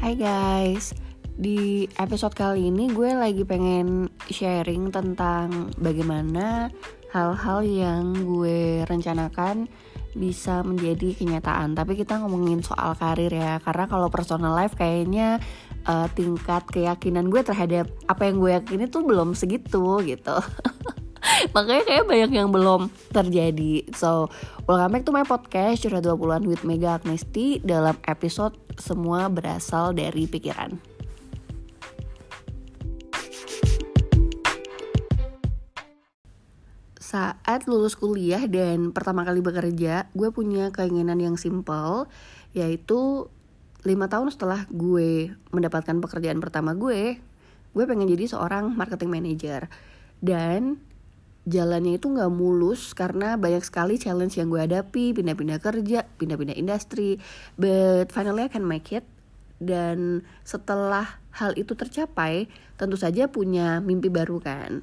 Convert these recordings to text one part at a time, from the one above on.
Hai guys, di episode kali ini gue lagi pengen sharing tentang bagaimana hal-hal yang gue rencanakan bisa menjadi kenyataan. Tapi kita ngomongin soal karir ya, karena kalau personal life kayaknya uh, tingkat keyakinan gue terhadap apa yang gue yakini tuh belum segitu gitu. makanya kayak banyak yang belum terjadi. So welcome back to my podcast curhat 20an with Mega Agnesti dalam episode semua berasal dari pikiran. Saat lulus kuliah dan pertama kali bekerja gue punya keinginan yang simple yaitu lima tahun setelah gue mendapatkan pekerjaan pertama gue gue pengen jadi seorang marketing manager. Dan jalannya itu nggak mulus karena banyak sekali challenge yang gue hadapi. Pindah-pindah kerja pindah-pindah industri. But finally I can make it. Dan setelah hal itu tercapai tentu saja punya mimpi baru kan.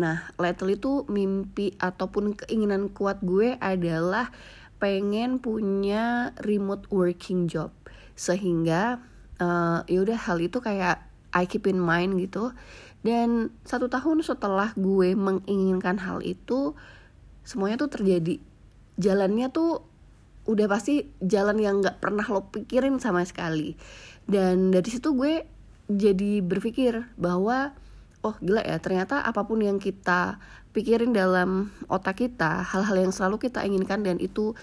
Nah lately itu mimpi ataupun keinginan kuat gue adalah pengen punya remote working job. Sehingga uh, ya udah hal itu kayak I keep in mind gitu dan satu tahun setelah gue menginginkan hal itu semuanya tuh terjadi. Jalannya tuh udah pasti jalan yang nggak pernah lo pikirin sama sekali. Dan dari situ gue jadi berpikir bahwa oh gila ya ternyata apa pun yang kita pikirin dalam otak kita hal-hal yang selalu kita inginkan dan itu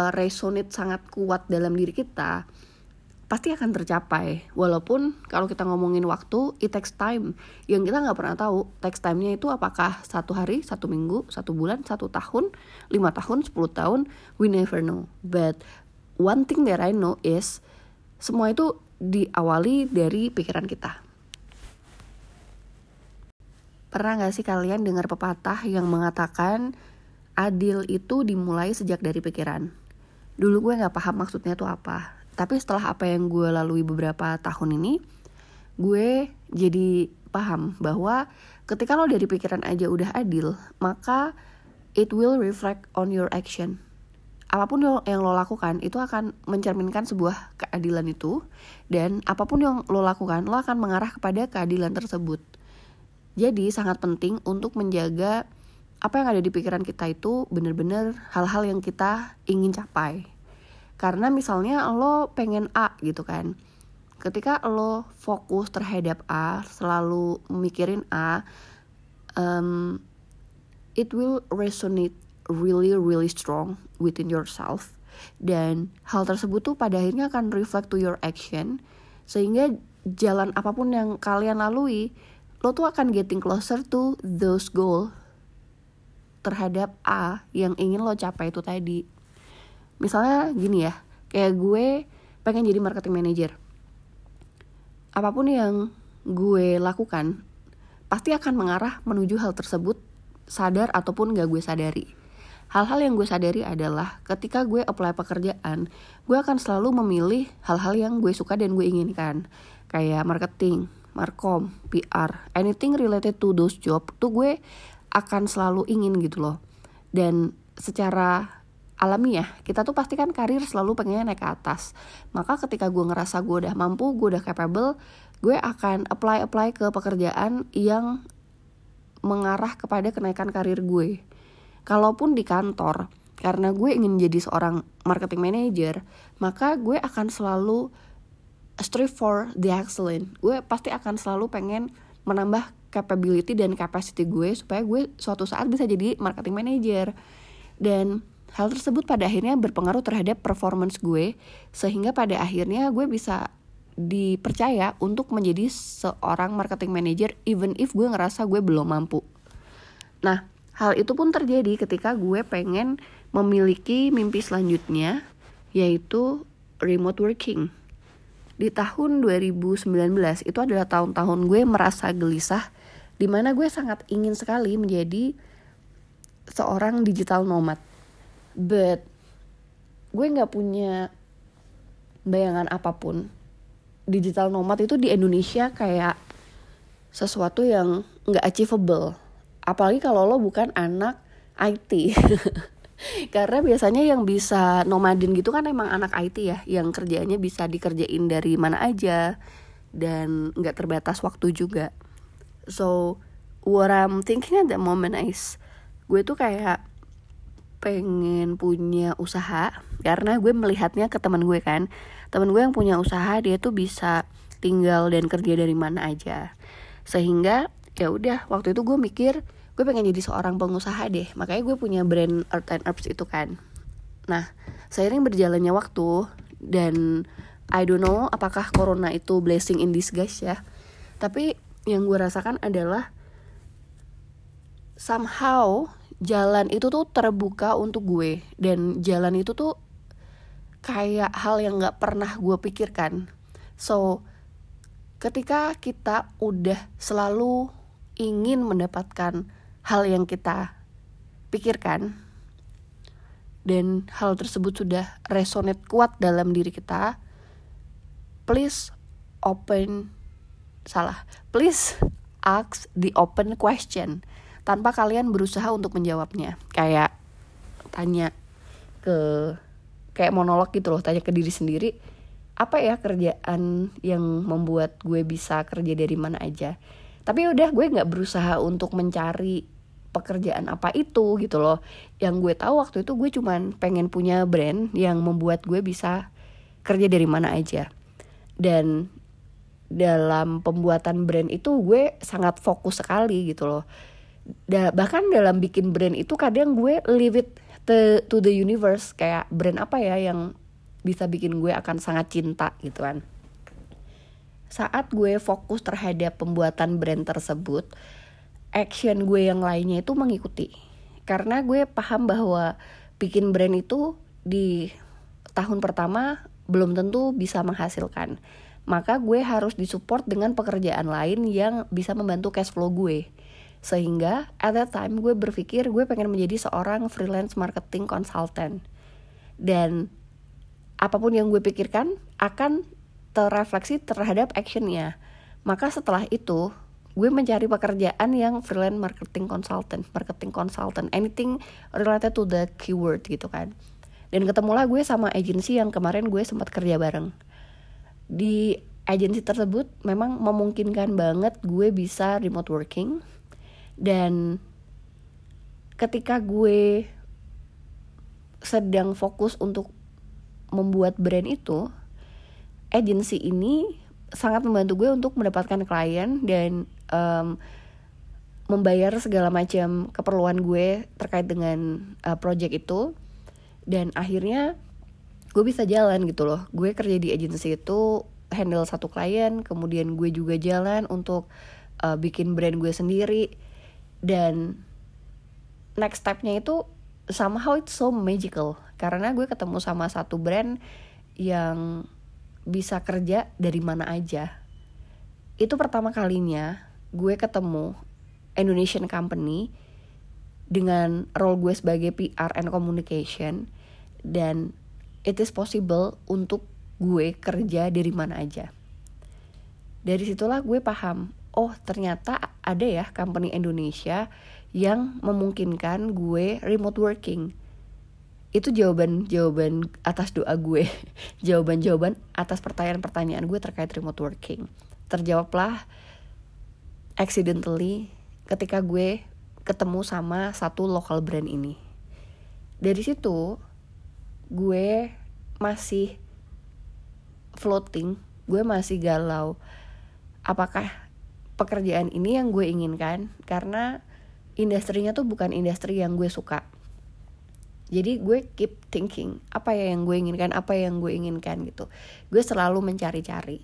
uh, resonate sangat kuat dalam diri kita pasti akan tercapai. Walaupun kalau kita ngomongin waktu it takes time. Yang kita nggak pernah tahu takes time-nya itu apakah satu hari satu minggu satu bulan satu tahun lima tahun sepuluh tahun? We never know. But one thing that I know is semua itu diawali dari pikiran kita. Pernah nggak sih kalian dengar pepatah yang mengatakan adil itu dimulai sejak dari pikiran. Dulu gue nggak paham maksudnya itu apa tapi setelah apa yang gue lalui beberapa tahun ini gue jadi paham bahwa ketika lo dari pikiran aja udah adil maka it will reflect on your action. Apa pun yang lo lakukan itu akan mencerminkan sebuah keadilan itu. Dan apa pun yang lo lakukan lo akan mengarah kepada keadilan tersebut. Jadi sangat penting untuk menjaga apa yang ada di pikiran kita itu benar-benar hal-hal yang kita ingin capai karena misalnya lo pengen A gitu kan. Ketika lo fokus terhadap A, selalu mikirin A, um, it will resonate really really strong within yourself. Dan hal tersebut tuh pada akhirnya akan reflect to your action sehingga jalan apa pun yang kalian lalui lo tuh akan getting closer to those goal terhadap A yang ingin lo capai itu tadi misalnya gini ya kayak gue pengen jadi marketing manager. Apa pun yang gue lakukan pasti akan mengarah menuju hal tersebut sadar ataupun gak gue sadari. Hal-hal yang gue sadari adalah ketika gue apply pekerjaan gue akan selalu memilih hal-hal yang gue suka dan gue inginkan. Kayak marketing markom PR anything related to those job tuh gue akan selalu ingin gitu loh. Dan secara alami ya. Kita tuh pasti kan karir selalu pengennya naik ke atas. Maka ketika gue ngerasa gue udah mampu gue udah capable gue akan apply apply ke pekerjaan yang mengarah kepada kenaikan karir gue. Kalaupun di kantor karena gue ingin jadi seorang marketing manager maka gue akan selalu strive for the excellent. Gue pasti akan selalu pengen menambah capability dan capacity gue supaya gue suatu saat bisa jadi marketing manager. Dan Hal tersebut pada akhirnya berpengaruh terhadap performance gue, sehingga pada akhirnya gue bisa dipercaya untuk menjadi seorang marketing manager even if gue ngerasa gue belum mampu. Nah, hal itu pun terjadi ketika gue pengen memiliki mimpi selanjutnya yaitu remote working. Di tahun 2019 itu adalah tahun-tahun gue merasa gelisah di mana gue sangat ingin sekali menjadi seorang digital nomad but gue nggak punya bayangan apa pun. Digital nomad itu di Indonesia kayak sesuatu yang nggak achievable. Apalagi kalau lo bukan anak IT karena biasanya yang bisa nomadin gitu kan emang anak IT ya yang kerjanya bisa dikerjain dari mana aja dan nggak terbatas waktu juga. So what I'm thinking at that moment is gue tuh kayak pengen punya usaha karena gue melihatnya ke teman gue kan. Teman gue yang punya usaha dia tuh bisa tinggal dan kerja dari mana aja. Sehingga ya udah waktu itu gue mikir gue pengen jadi seorang pengusaha deh. Makanya gue punya brand Earth and Herbs itu kan. Nah seiring berjalannya waktu dan I don't know apakah corona itu blessing in disguise ya tapi yang gue rasakan adalah somehow jalan itu tuh terbuka untuk gue. Dan jalan itu tuh kayak hal yang nggak pernah gue pikirkan. So ketika kita udah selalu ingin mendapatkan hal yang kita pikirkan dan hal tersebut sudah resonate kuat dalam diri kita please open salah please ask the open question tanpa kalian berusaha untuk menjawabnya. Kayak tanya ke kayak monolog gitu loh tanya ke diri sendiri apa ya kerjaan yang membuat gue bisa kerja dari mana aja? Tapi udah gue nggak berusaha untuk mencari pekerjaan apa itu gitu loh. Yang gue tahu waktu itu gue cuman pengen punya brand yang membuat gue bisa kerja dari mana aja. Dan dalam pembuatan brand itu gue sangat fokus sekali gitu loh da, bahkan dalam bikin brand itu kadang gue leave it to, to the universe. Kayak brand apa ya yang bisa bikin gue akan sangat cinta gitu kan. Saat gue fokus terhadap pembuatan brand tersebut action gue yang lainnya itu mengikuti. Karena gue paham bahwa bikin brand itu di tahun pertama belum tentu bisa menghasilkan. Maka gue harus disupport dengan pekerjaan lain yang bisa membantu cash flow gue sehingga at that time gue berpikir gue pengen menjadi seorang freelance marketing consultant. Dan apa pun yang gue pikirkan akan terrefleksi terhadap actionnya. Maka setelah itu gue mencari pekerjaan yang freelance marketing consultant, marketing consultant, anything related to the keyword gitu kan. Dan ketemulah gue sama agensi yang kemarin gue sempat kerja bareng. Di agensi tersebut memang memungkinkan banget gue bisa remote working dan ketika gue sedang fokus untuk membuat brand itu agensi ini sangat membantu gue untuk mendapatkan klien dan um, membayar segala macam keperluan gue terkait dengan uh, project itu. Dan akhirnya gue bisa jalan gitu loh. Gue kerja di agensi itu handle satu klien kemudian gue juga jalan untuk uh, bikin brand gue sendiri dan next stepnya itu somehow it's so magical. Karena gue ketemu sama satu brand yang bisa kerja dari mana aja. Itu pertama kalinya gue ketemu Indonesian company dengan role gue sebagai PR and communication. Dan it is possible untuk gue kerja dari mana aja. Dari situlah gue paham oh ternyata ada ya company Indonesia yang memungkinkan gue remote working. Itu jawaban-jawaban atas doa gue. Jawaban-jawaban atas pertanyaan-pertanyaan gue terkait remote working. Terjawablah accidentally ketika gue ketemu sama satu local brand ini. Dari situ gue masih floating. Gue masih galau. Apakah pekerjaan ini yang gue inginkan karena industrinya tuh bukan industri yang gue suka. Jadi gue keep thinking apa ya yang gue inginkan apa yang gue inginkan gitu. Gue selalu mencari-cari.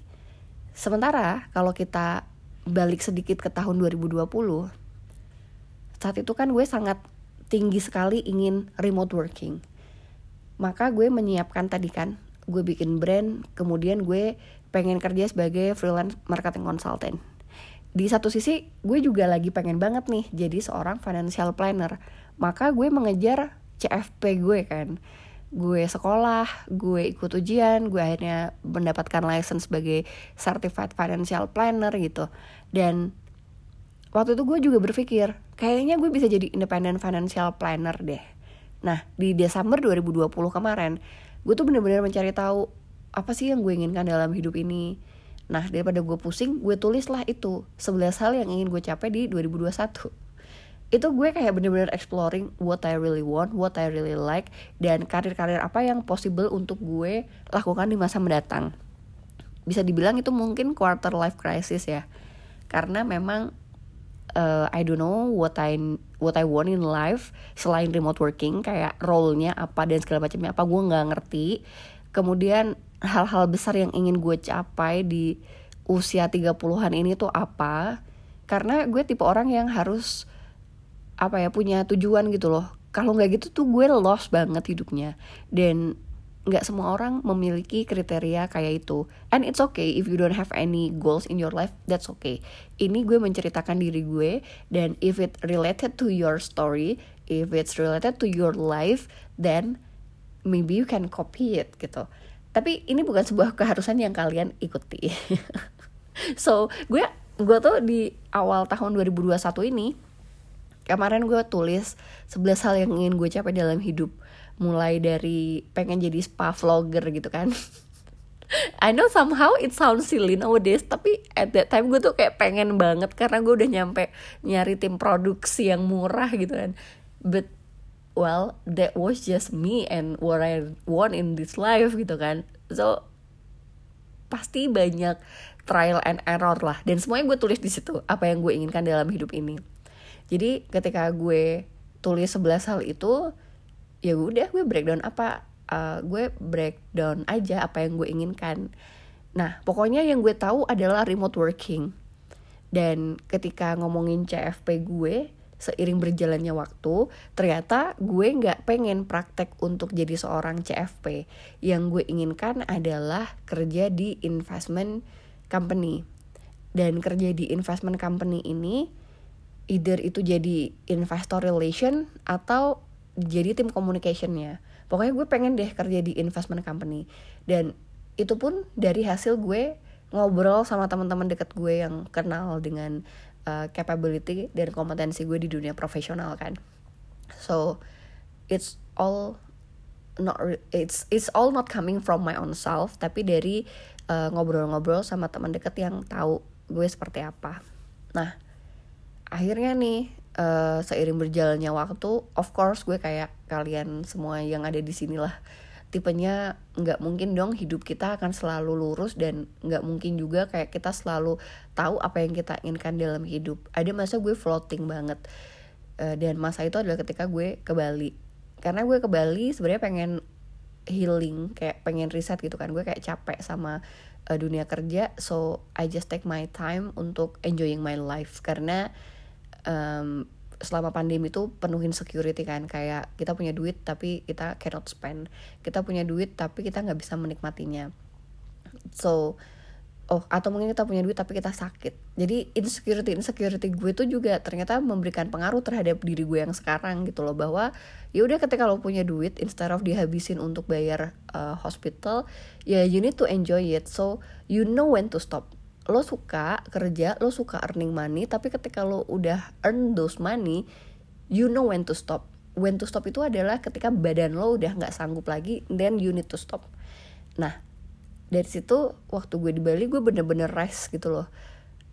Sementara kalau kita balik sedikit ke tahun 2020 saat itu kan gue sangat tinggi sekali ingin remote working. Maka gue menyiapkan tadi kan gue bikin brand kemudian gue pengen kerja sebagai freelance marketing consultant di satu sisi gue juga lagi pengen banget nih jadi seorang financial planner maka gue mengejar CFP gue kan gue sekolah, gue ikut ujian, gue akhirnya mendapatkan license sebagai certified financial planner gitu. Dan waktu itu gue juga berpikir, kayaknya gue bisa jadi independent financial planner deh. Nah di Desember 2020 kemarin gue tuh bener-bener mencari tahu apa sih yang gue inginkan dalam hidup ini. Nah daripada gue pusing gue tulis lah itu 11 hal yang ingin gue capai di 2021 itu gue kayak bener-bener exploring what I really want, what I really like, dan karir-karir apa yang possible untuk gue lakukan di masa mendatang. Bisa dibilang itu mungkin quarter life crisis ya, karena memang uh, I don't know what I what I want in life selain remote working kayak role-nya apa dan segala macamnya apa gue nggak ngerti. Kemudian hal-hal besar yang ingin gue capai di usia 30-an ini tuh apa? Karena gue tipe orang yang harus apa ya punya tujuan gitu loh. Kalau nggak gitu tuh gue lost banget hidupnya. Dan nggak semua orang memiliki kriteria kayak itu. And it's okay if you don't have any goals in your life that's okay. Ini gue menceritakan diri gue dan if it related to your story if it's related to your life then maybe you can copy it gitu tapi ini bukan sebuah keharusan yang kalian ikuti. So gue gue tuh di awal tahun 2021 ini kemarin gue tulis 11 hal yang ingin gue capai dalam hidup. Mulai dari pengen jadi spa vlogger gitu kan. I know somehow it sounds silly nowadays tapi at that time gue tuh kayak pengen banget karena gue udah nyampe nyari tim produksi yang murah gitu kan. But well that was just me and what I want in this life gitu kan. So pasti banyak trial and error lah. Dan semuanya gue tulis di situ apa yang gue inginkan dalam hidup ini. Jadi ketika gue tulis 11 hal itu ya udah gue breakdown apa uh, gue breakdown aja apa yang gue inginkan. Nah pokoknya yang gue tahu adalah remote working. Dan ketika ngomongin CFP gue seiring berjalannya waktu ternyata gue nggak pengen praktek untuk jadi seorang CFP yang gue inginkan adalah kerja di investment company. Dan kerja di investment company ini either itu jadi investor relation atau jadi tim communicationnya. Pokoknya gue pengen deh kerja di investment company. Dan itu pun dari hasil gue ngobrol sama teman-teman deket gue yang kenal dengan uh, capability dan kompetensi gue di dunia profesional kan. So it's all not it's it's all not coming from my own self tapi dari uh, ngobrol-ngobrol uh, sama teman deket yang tahu gue seperti apa. Nah akhirnya nih uh, seiring berjalannya waktu of course gue kayak kalian semua yang ada di sini lah tipenya nggak mungkin dong hidup kita akan selalu lurus dan nggak mungkin juga kayak kita selalu tahu apa yang kita inginkan dalam hidup. Ada masa gue floating banget. Uh, dan masa itu adalah ketika gue ke Bali. Karena gue ke Bali sebenarnya pengen healing kayak pengen riset gitu kan. Gue kayak capek sama uh, dunia kerja so I just take my time untuk enjoying my life. Karena um, selama pandemi itu penuhin security kan. Kayak kita punya duit tapi kita cannot spend. Kita punya duit tapi kita nggak bisa menikmatinya. So oh atau mungkin kita punya duit tapi kita sakit. Jadi insecurity insecurity gue tuh juga ternyata memberikan pengaruh terhadap diri gue yang sekarang gitu loh. Bahwa ya udah ketika lo punya duit instead of dihabisin untuk bayar uh, hospital ya you need to enjoy it. So you know when to stop lo suka kerja lo suka earning money tapi ketika lo udah earn those money you know when to stop. When to stop itu adalah ketika badan lo udah nggak sanggup lagi then you need to stop. Nah dari situ waktu gue di Bali gue bener-bener rest gitu loh.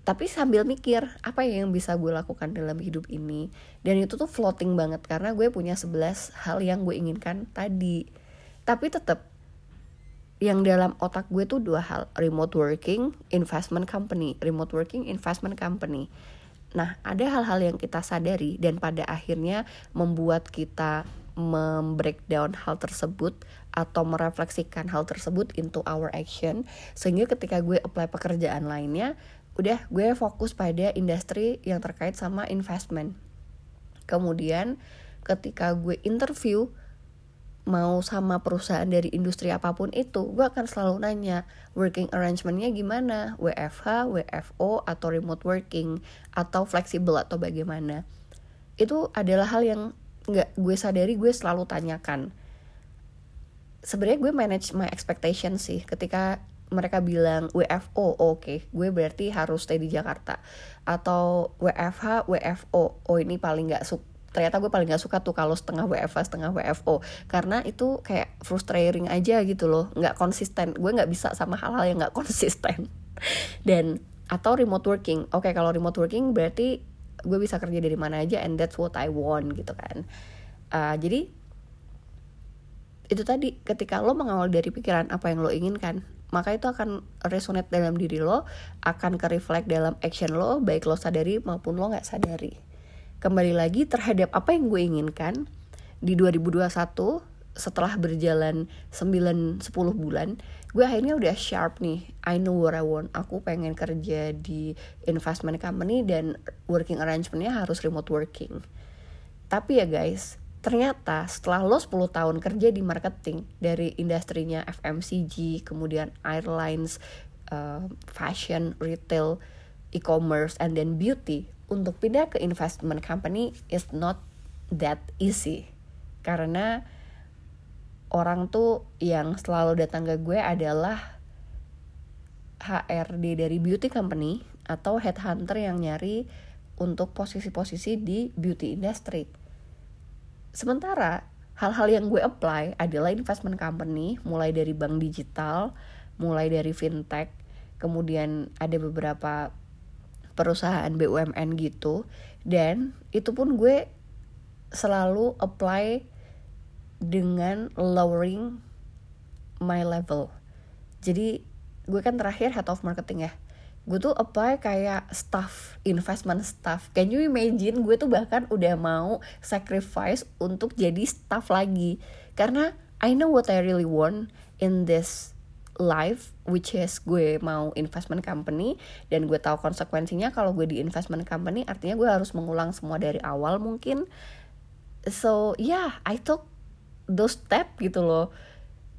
Tapi sambil mikir apa yang bisa gue lakukan dalam hidup ini? Dan itu tuh floating banget karena gue punya 11 hal yang gue inginkan tadi. Tapi tetap yang dalam otak gue tuh dua hal remote working investment company remote working investment company. Nah ada hal-hal yang kita sadari dan pada akhirnya membuat kita membreakdown hal tersebut atau merefleksikan hal tersebut into our action sehingga ketika gue apply pekerjaan lainnya udah gue fokus pada industri yang terkait sama investment. Kemudian ketika gue interview mau sama perusahaan dari industri apa pun itu gue akan selalu nanya working arrangementnya gimana? WFH, WFO atau remote working atau fleksibel atau bagaimana? Itu adalah hal yang nggak gue sadari gue selalu tanyakan. Sebenarnya gue manage my expectation sih ketika mereka bilang WFO oke okay, gue berarti harus stay di Jakarta. Atau WFH WFO oh ini paling nggak ternyata gue paling gak suka tuh kalau setengah WFA setengah WFO karena itu kayak frustrating aja gitu loh. Nggak konsisten. Gue nggak bisa sama hal-hal yang nggak konsisten. Dan atau remote working. Oke kalau remote working berarti gue bisa kerja dari mana aja and that's what I want gitu kan. Uh, jadi itu tadi ketika lo mengawal dari pikiran apa yang lo inginkan maka itu akan resonate dalam diri lo akan ke reflect dalam action lo baik lo sadari maupun lo nggak sadari kembali lagi terhadap apa yang gue inginkan di 2021 setelah berjalan 9-10 bulan gue akhirnya udah sharp nih. I know what I want. Aku pengen kerja di investment company dan working arrangementnya harus remote working. Tapi ya guys ternyata setelah lo 10 tahun kerja di marketing dari industrinya FMCG kemudian airlines uh, fashion retail e-commerce and then beauty untuk pindah ke investment company is not that easy karena orang tuh yang selalu datang ke gue adalah HRD dari beauty company atau headhunter yang nyari untuk posisi-posisi di beauty industry. Sementara hal-hal yang gue apply adalah investment company mulai dari bank digital, mulai dari fintech, kemudian ada beberapa perusahaan BUMN gitu. Dan itu pun gue selalu apply dengan lowering my level. Jadi gue kan terakhir head of marketing ya. Gue tuh apply kayak staff investment staff. Can you imagine gue tuh bahkan udah mau sacrifice untuk jadi staff lagi? Karena I know what I really want in this life which is gue mau investment company dan gue tahu konsekuensinya kalau gue di investment company artinya gue harus mengulang semua dari awal mungkin. So yeah I took those step gitu loh.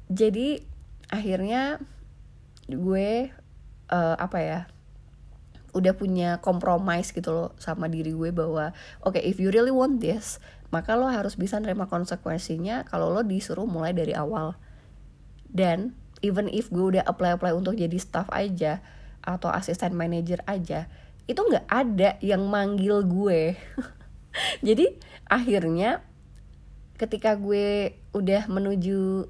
Jadi akhirnya gue uh, apa ya udah punya compromise gitu loh sama diri gue bahwa oke okay, if you really want this maka lo harus bisa nerima konsekuensinya kalau lo disuruh mulai dari awal. Dan even if gue udah apply apply untuk jadi staff aja atau asisten manager aja itu nggak ada yang manggil gue. Jadi akhirnya ketika gue udah menuju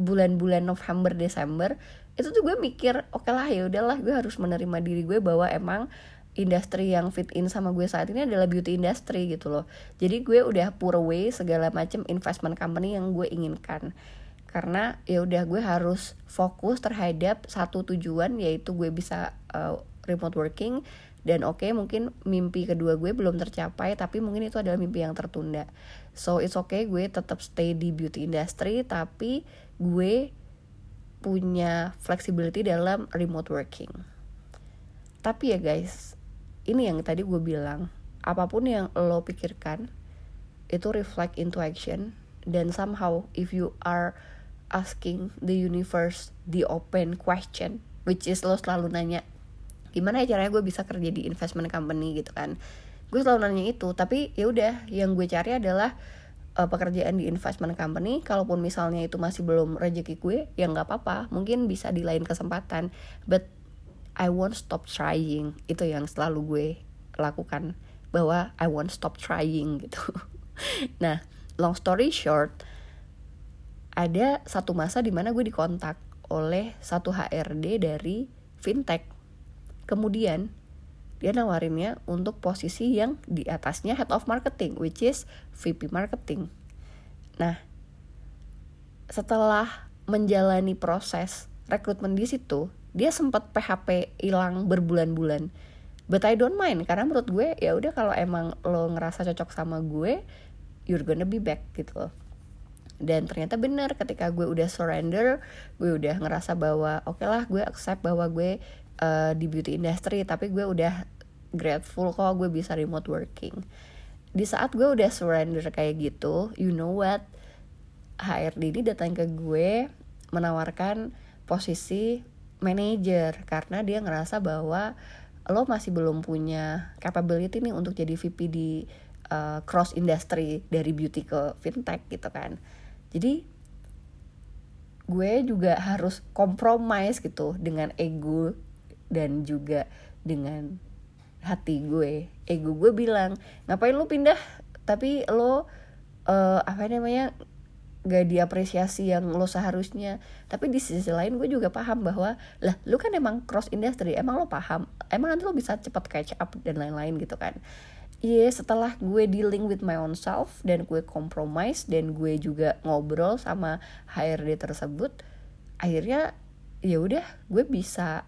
bulan-bulan November Desember itu tuh gue mikir oke okay lah ya udahlah gue harus menerima diri gue bahwa emang industri yang fit in sama gue saat ini adalah beauty industry gitu loh. Jadi gue udah pur away segala macam investment company yang gue inginkan karena ya udah gue harus fokus terhadap satu tujuan yaitu gue bisa uh, remote working. Dan oke okay, mungkin mimpi kedua gue belum tercapai tapi mungkin itu adalah mimpi yang tertunda. So it's okay gue tetap stay di beauty industry tapi gue punya flexibility dalam remote working. Tapi ya guys ini yang tadi gue bilang apa pun yang lo pikirkan itu reflect into action. Dan somehow if you are asking the universe the open question which is lo selalu nanya gimana ya caranya gue bisa kerja di investment company? gitu kan. Gue selalu nanya itu tapi ya udah yang gue cari adalah uh, pekerjaan di investment company kalaupun misalnya itu masih belum rezeki gue ya nggak apa-apa mungkin bisa di lain kesempatan. But I won't stop trying itu yang selalu gue lakukan bahwa I won't stop trying gitu. Nah long story short ada satu masa di mana gue dikontak oleh satu HRD dari fintech. Kemudian dia nawarinnya untuk posisi yang di atasnya head of marketing, which is VP marketing. Nah, setelah menjalani proses rekrutmen di situ, dia sempat PHP hilang berbulan-bulan. But I don't mind karena menurut gue ya udah kalau emang lo ngerasa cocok sama gue, you're gonna be back gitu loh dan ternyata benar ketika gue udah surrender gue udah ngerasa bahwa oke okay lah gue accept bahwa gue uh, di beauty industry tapi gue udah grateful kok gue bisa remote working. Di saat gue udah surrender kayak gitu you know what? HRD ini datang ke gue menawarkan posisi manager karena dia ngerasa bahwa lo masih belum punya capability nih untuk jadi VP di uh, cross industry dari beauty ke fintech gitu kan jadi gue juga harus kompromis gitu dengan ego dan juga dengan hati gue. Ego gue bilang ngapain lu pindah? Tapi lo uh, apa namanya gak diapresiasi yang lo seharusnya. Tapi di sisi lain gue juga paham bahwa lah lo kan emang cross industry emang lo paham emang nanti lo bisa cepat catch up dan lain-lain gitu kan Iya setelah gue dealing with my own self dan gue compromise dan gue juga ngobrol sama HRD tersebut akhirnya ya udah gue bisa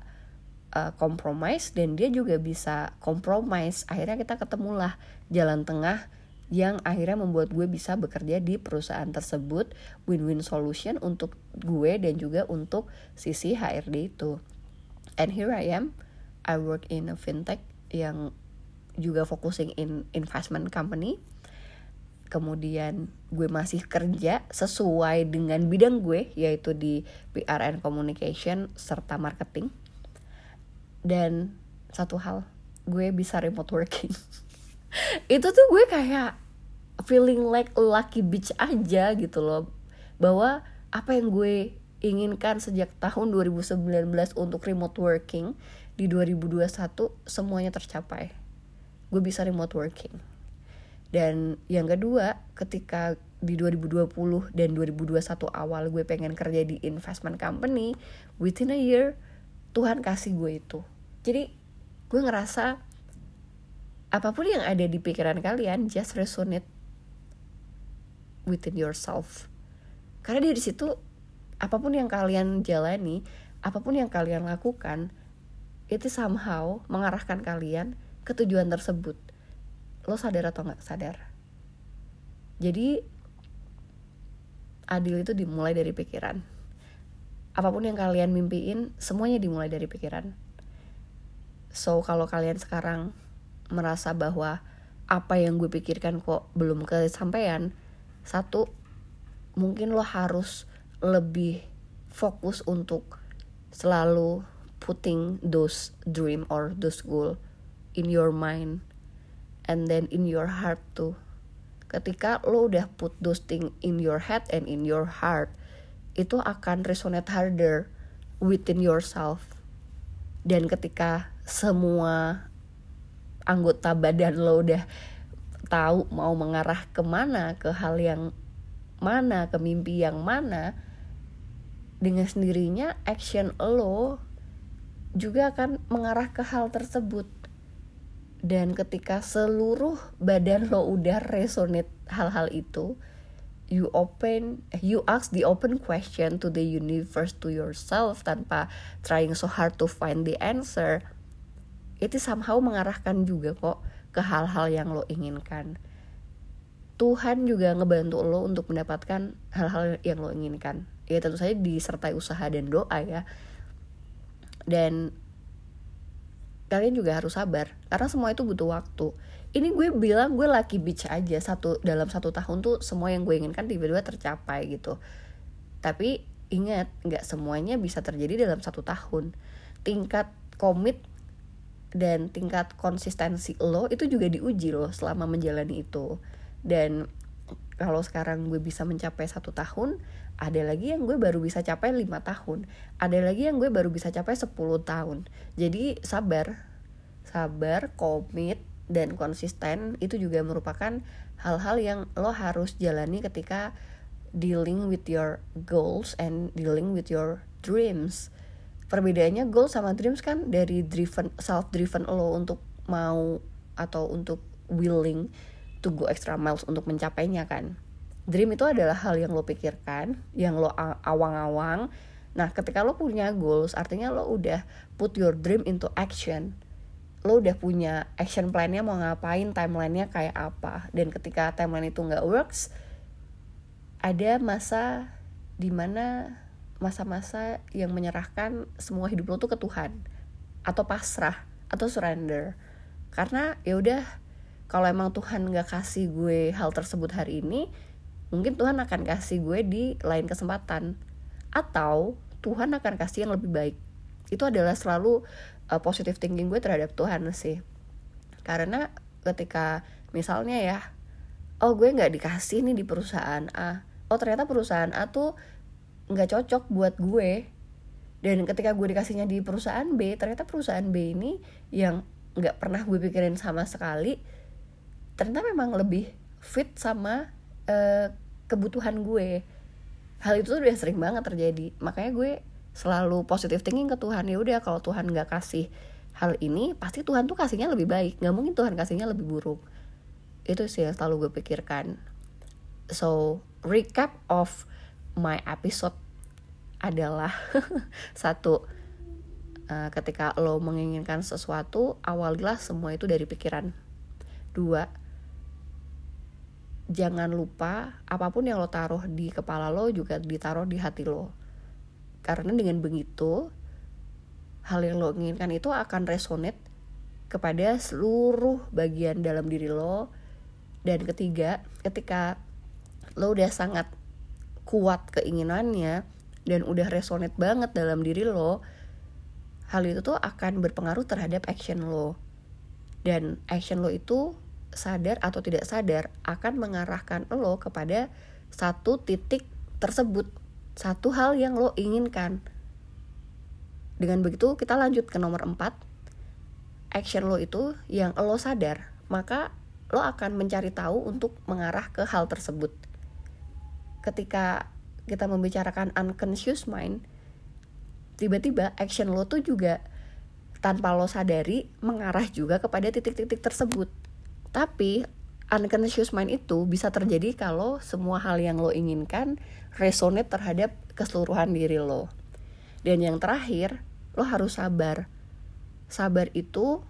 uh, compromise dan dia juga bisa compromise. Akhirnya kita ketemulah jalan tengah yang akhirnya membuat gue bisa bekerja di perusahaan tersebut. Win-win solution untuk gue dan juga untuk sisi HRD itu. And here I am I work in a fintech yang juga focusing in investment company. Kemudian gue masih kerja sesuai dengan bidang gue yaitu di PR and communication serta marketing. Dan satu hal gue bisa remote working. Itu tuh gue kayak feeling like lucky bitch aja gitu loh. Bahwa apa yang gue inginkan sejak tahun 2019 untuk remote working di 2021 semuanya tercapai gue bisa remote working. Dan yang kedua ketika di 2020 dan 2021 awal gue pengen kerja di investment company within a year Tuhan kasih gue itu. Jadi gue ngerasa apa pun yang ada di pikiran kalian just resonate within yourself. Karena dari situ apa pun yang kalian jalani apa pun yang kalian lakukan itu somehow mengarahkan kalian ke tujuan tersebut. Lo sadar atau nggak sadar? Jadi adil itu dimulai dari pikiran. Apa pun yang kalian mimpiin semuanya dimulai dari pikiran. So kalau kalian sekarang merasa bahwa apa yang gue pikirkan kok belum kesampaian satu mungkin lo harus lebih fokus untuk selalu putting those dream or those goal in your mind and then in your heart too. Ketika lo udah put those thing in your head and in your heart itu akan resonate harder within yourself. Dan ketika semua anggota badan lo udah tahu mau mengarah ke mana ke hal yang mana ke mimpi yang mana dengan sendirinya action lo juga akan mengarah ke hal tersebut dan ketika seluruh badan lo udah resonate hal-hal itu you open you ask the open question to the universe to yourself tanpa trying so hard to find the answer itu somehow mengarahkan juga kok ke hal-hal yang lo inginkan. Tuhan juga ngebantu lo untuk mendapatkan hal-hal yang lo inginkan. Ya tentu saja disertai usaha dan doa ya. Dan kalian juga harus sabar karena semua itu butuh waktu. Ini gue bilang gue lucky bitch aja satu dalam satu tahun tuh semua yang gue inginkan tiba-tiba tercapai gitu. Tapi ingat nggak semuanya bisa terjadi dalam satu tahun. Tingkat komit dan tingkat konsistensi lo itu juga diuji loh selama menjalani itu dan kalau sekarang gue bisa mencapai satu tahun ada lagi yang gue baru bisa capai lima tahun. Ada lagi yang gue baru bisa capai 10 tahun. Jadi sabar. Sabar komit dan konsisten itu juga merupakan hal-hal yang lo harus jalani ketika dealing with your goals and dealing with your dreams. Perbedaannya goal sama dreams kan dari driven self driven lo untuk mau atau untuk willing to go extra miles untuk mencapainya kan dream itu adalah hal yang lo pikirkan yang lo awang-awang. Nah ketika lo punya goals artinya lo udah put your dream into action. Lo udah punya action plannya mau ngapain timelinenya kayak apa. Dan ketika timeline itu nggak works ada masa di mana masa-masa yang menyerahkan semua hidup lo tuh ke Tuhan. Atau pasrah atau surrender. Karena ya udah kalau emang Tuhan nggak kasih gue hal tersebut hari ini mungkin Tuhan akan kasih gue di lain kesempatan. Atau Tuhan akan kasih yang lebih baik. Itu adalah selalu uh, positive thinking gue terhadap Tuhan sih. Karena ketika misalnya ya oh gue nggak dikasih nih di perusahaan A. Oh ternyata perusahaan A tuh nggak cocok buat gue. Dan ketika gue dikasihnya di perusahaan B ternyata perusahaan B ini yang nggak pernah gue pikirin sama sekali ternyata memang lebih fit sama uh, kebutuhan gue. Hal itu tuh udah sering banget terjadi. Makanya gue selalu positive thinking ke Tuhan. Ya udah kalau Tuhan nggak kasih hal ini pasti Tuhan tuh kasihnya lebih baik. Nggak mungkin Tuhan kasihnya lebih buruk. Itu sih yang selalu gue pikirkan. So recap of my episode adalah satu uh, ketika lo menginginkan sesuatu awalilah semua itu dari pikiran. Dua jangan lupa apa pun yang lo taruh di kepala lo juga ditaruh di hati lo. Karena dengan begitu hal yang lo inginkan itu akan resonate kepada seluruh bagian dalam diri lo. Dan ketiga ketika lo udah sangat kuat keinginannya dan udah resonate banget dalam diri lo hal itu tuh akan berpengaruh terhadap action lo. Dan action lo itu sadar atau tidak sadar akan mengarahkan lo kepada satu titik tersebut satu hal yang lo inginkan. Dengan begitu kita lanjut ke nomor 4 action lo itu yang lo sadar maka lo akan mencari tahu untuk mengarah ke hal tersebut. Ketika kita membicarakan unconscious mind tiba-tiba action lo tuh juga tanpa lo sadari mengarah juga kepada titik-titik tersebut. Tapi unconscious mind itu bisa terjadi kalau semua hal yang lo inginkan resonate terhadap keseluruhan diri lo. Dan yang terakhir, lo harus sabar. Sabar itu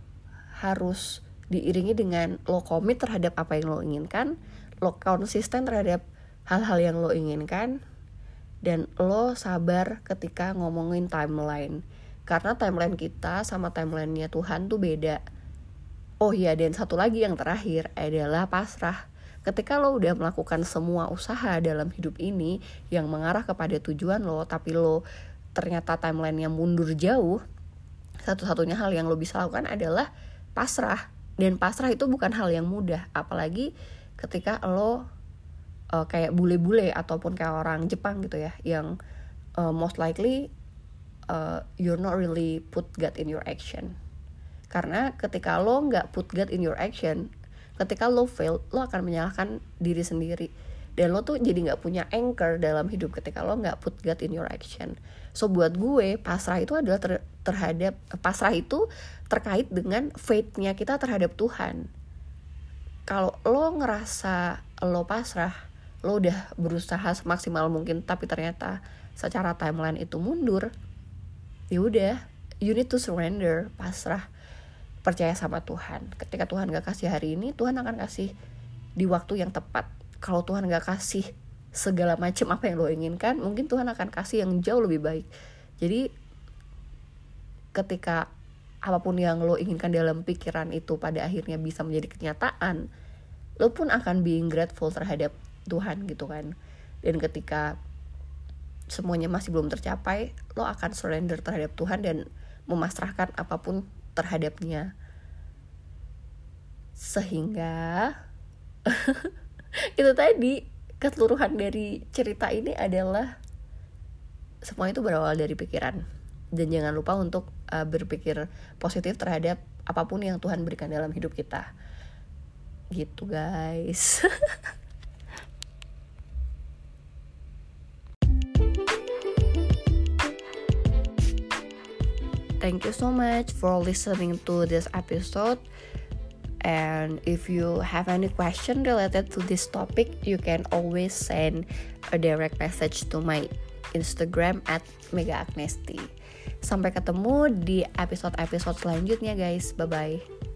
harus diiringi dengan lo komit terhadap apa yang lo inginkan, lo konsisten terhadap hal-hal yang lo inginkan, dan lo sabar ketika ngomongin timeline karena timeline kita sama timelinenya Tuhan tuh beda oh iya dan satu lagi yang terakhir adalah pasrah. Ketika lo udah melakukan semua usaha dalam hidup ini yang mengarah kepada tujuan lo tapi lo ternyata timeline yang mundur jauh satu-satunya hal yang lo bisa lakukan adalah pasrah. Dan pasrah itu bukan hal yang mudah apalagi ketika lo uh, kayak bule-bule ataupun kayak orang Jepang gitu ya yang uh, most likely uh, you're not really put God in your action karena ketika lo nggak put God in your action ketika lo fail lo akan menyalahkan diri sendiri. Dan lo tuh jadi nggak punya anchor dalam hidup ketika lo nggak put God in your action. So buat gue pasrah itu adalah ter terhadap pasrah itu terkait dengan faithnya kita terhadap Tuhan. Kalau lo ngerasa lo pasrah lo udah berusaha semaksimal mungkin tapi ternyata secara timeline itu mundur ya udah you need to surrender pasrah percaya sama Tuhan. Ketika Tuhan gak kasih hari ini Tuhan akan kasih di waktu yang tepat. Kalau Tuhan gak kasih segala macam apa yang lo inginkan mungkin Tuhan akan kasih yang jauh lebih baik. Jadi ketika apa pun yang lo inginkan dalam pikiran itu pada akhirnya bisa menjadi kenyataan lo pun akan being grateful terhadap Tuhan gitu kan. Dan ketika semuanya masih belum tercapai lo akan surrender terhadap Tuhan dan memasrahkan apa pun terhadapnya. Sehingga itu tadi keseluruhan dari cerita ini adalah semua itu berawal dari pikiran. Dan jangan lupa untuk uh, berpikir positif terhadap apa pun yang Tuhan berikan dalam hidup kita. Gitu guys thank you so much for listening to this episode. And if you have any question related to this topic you can always send a direct message to my instagram at mega agnesti sampai ketemu di episode-episode selanjutnya guys. Bye bye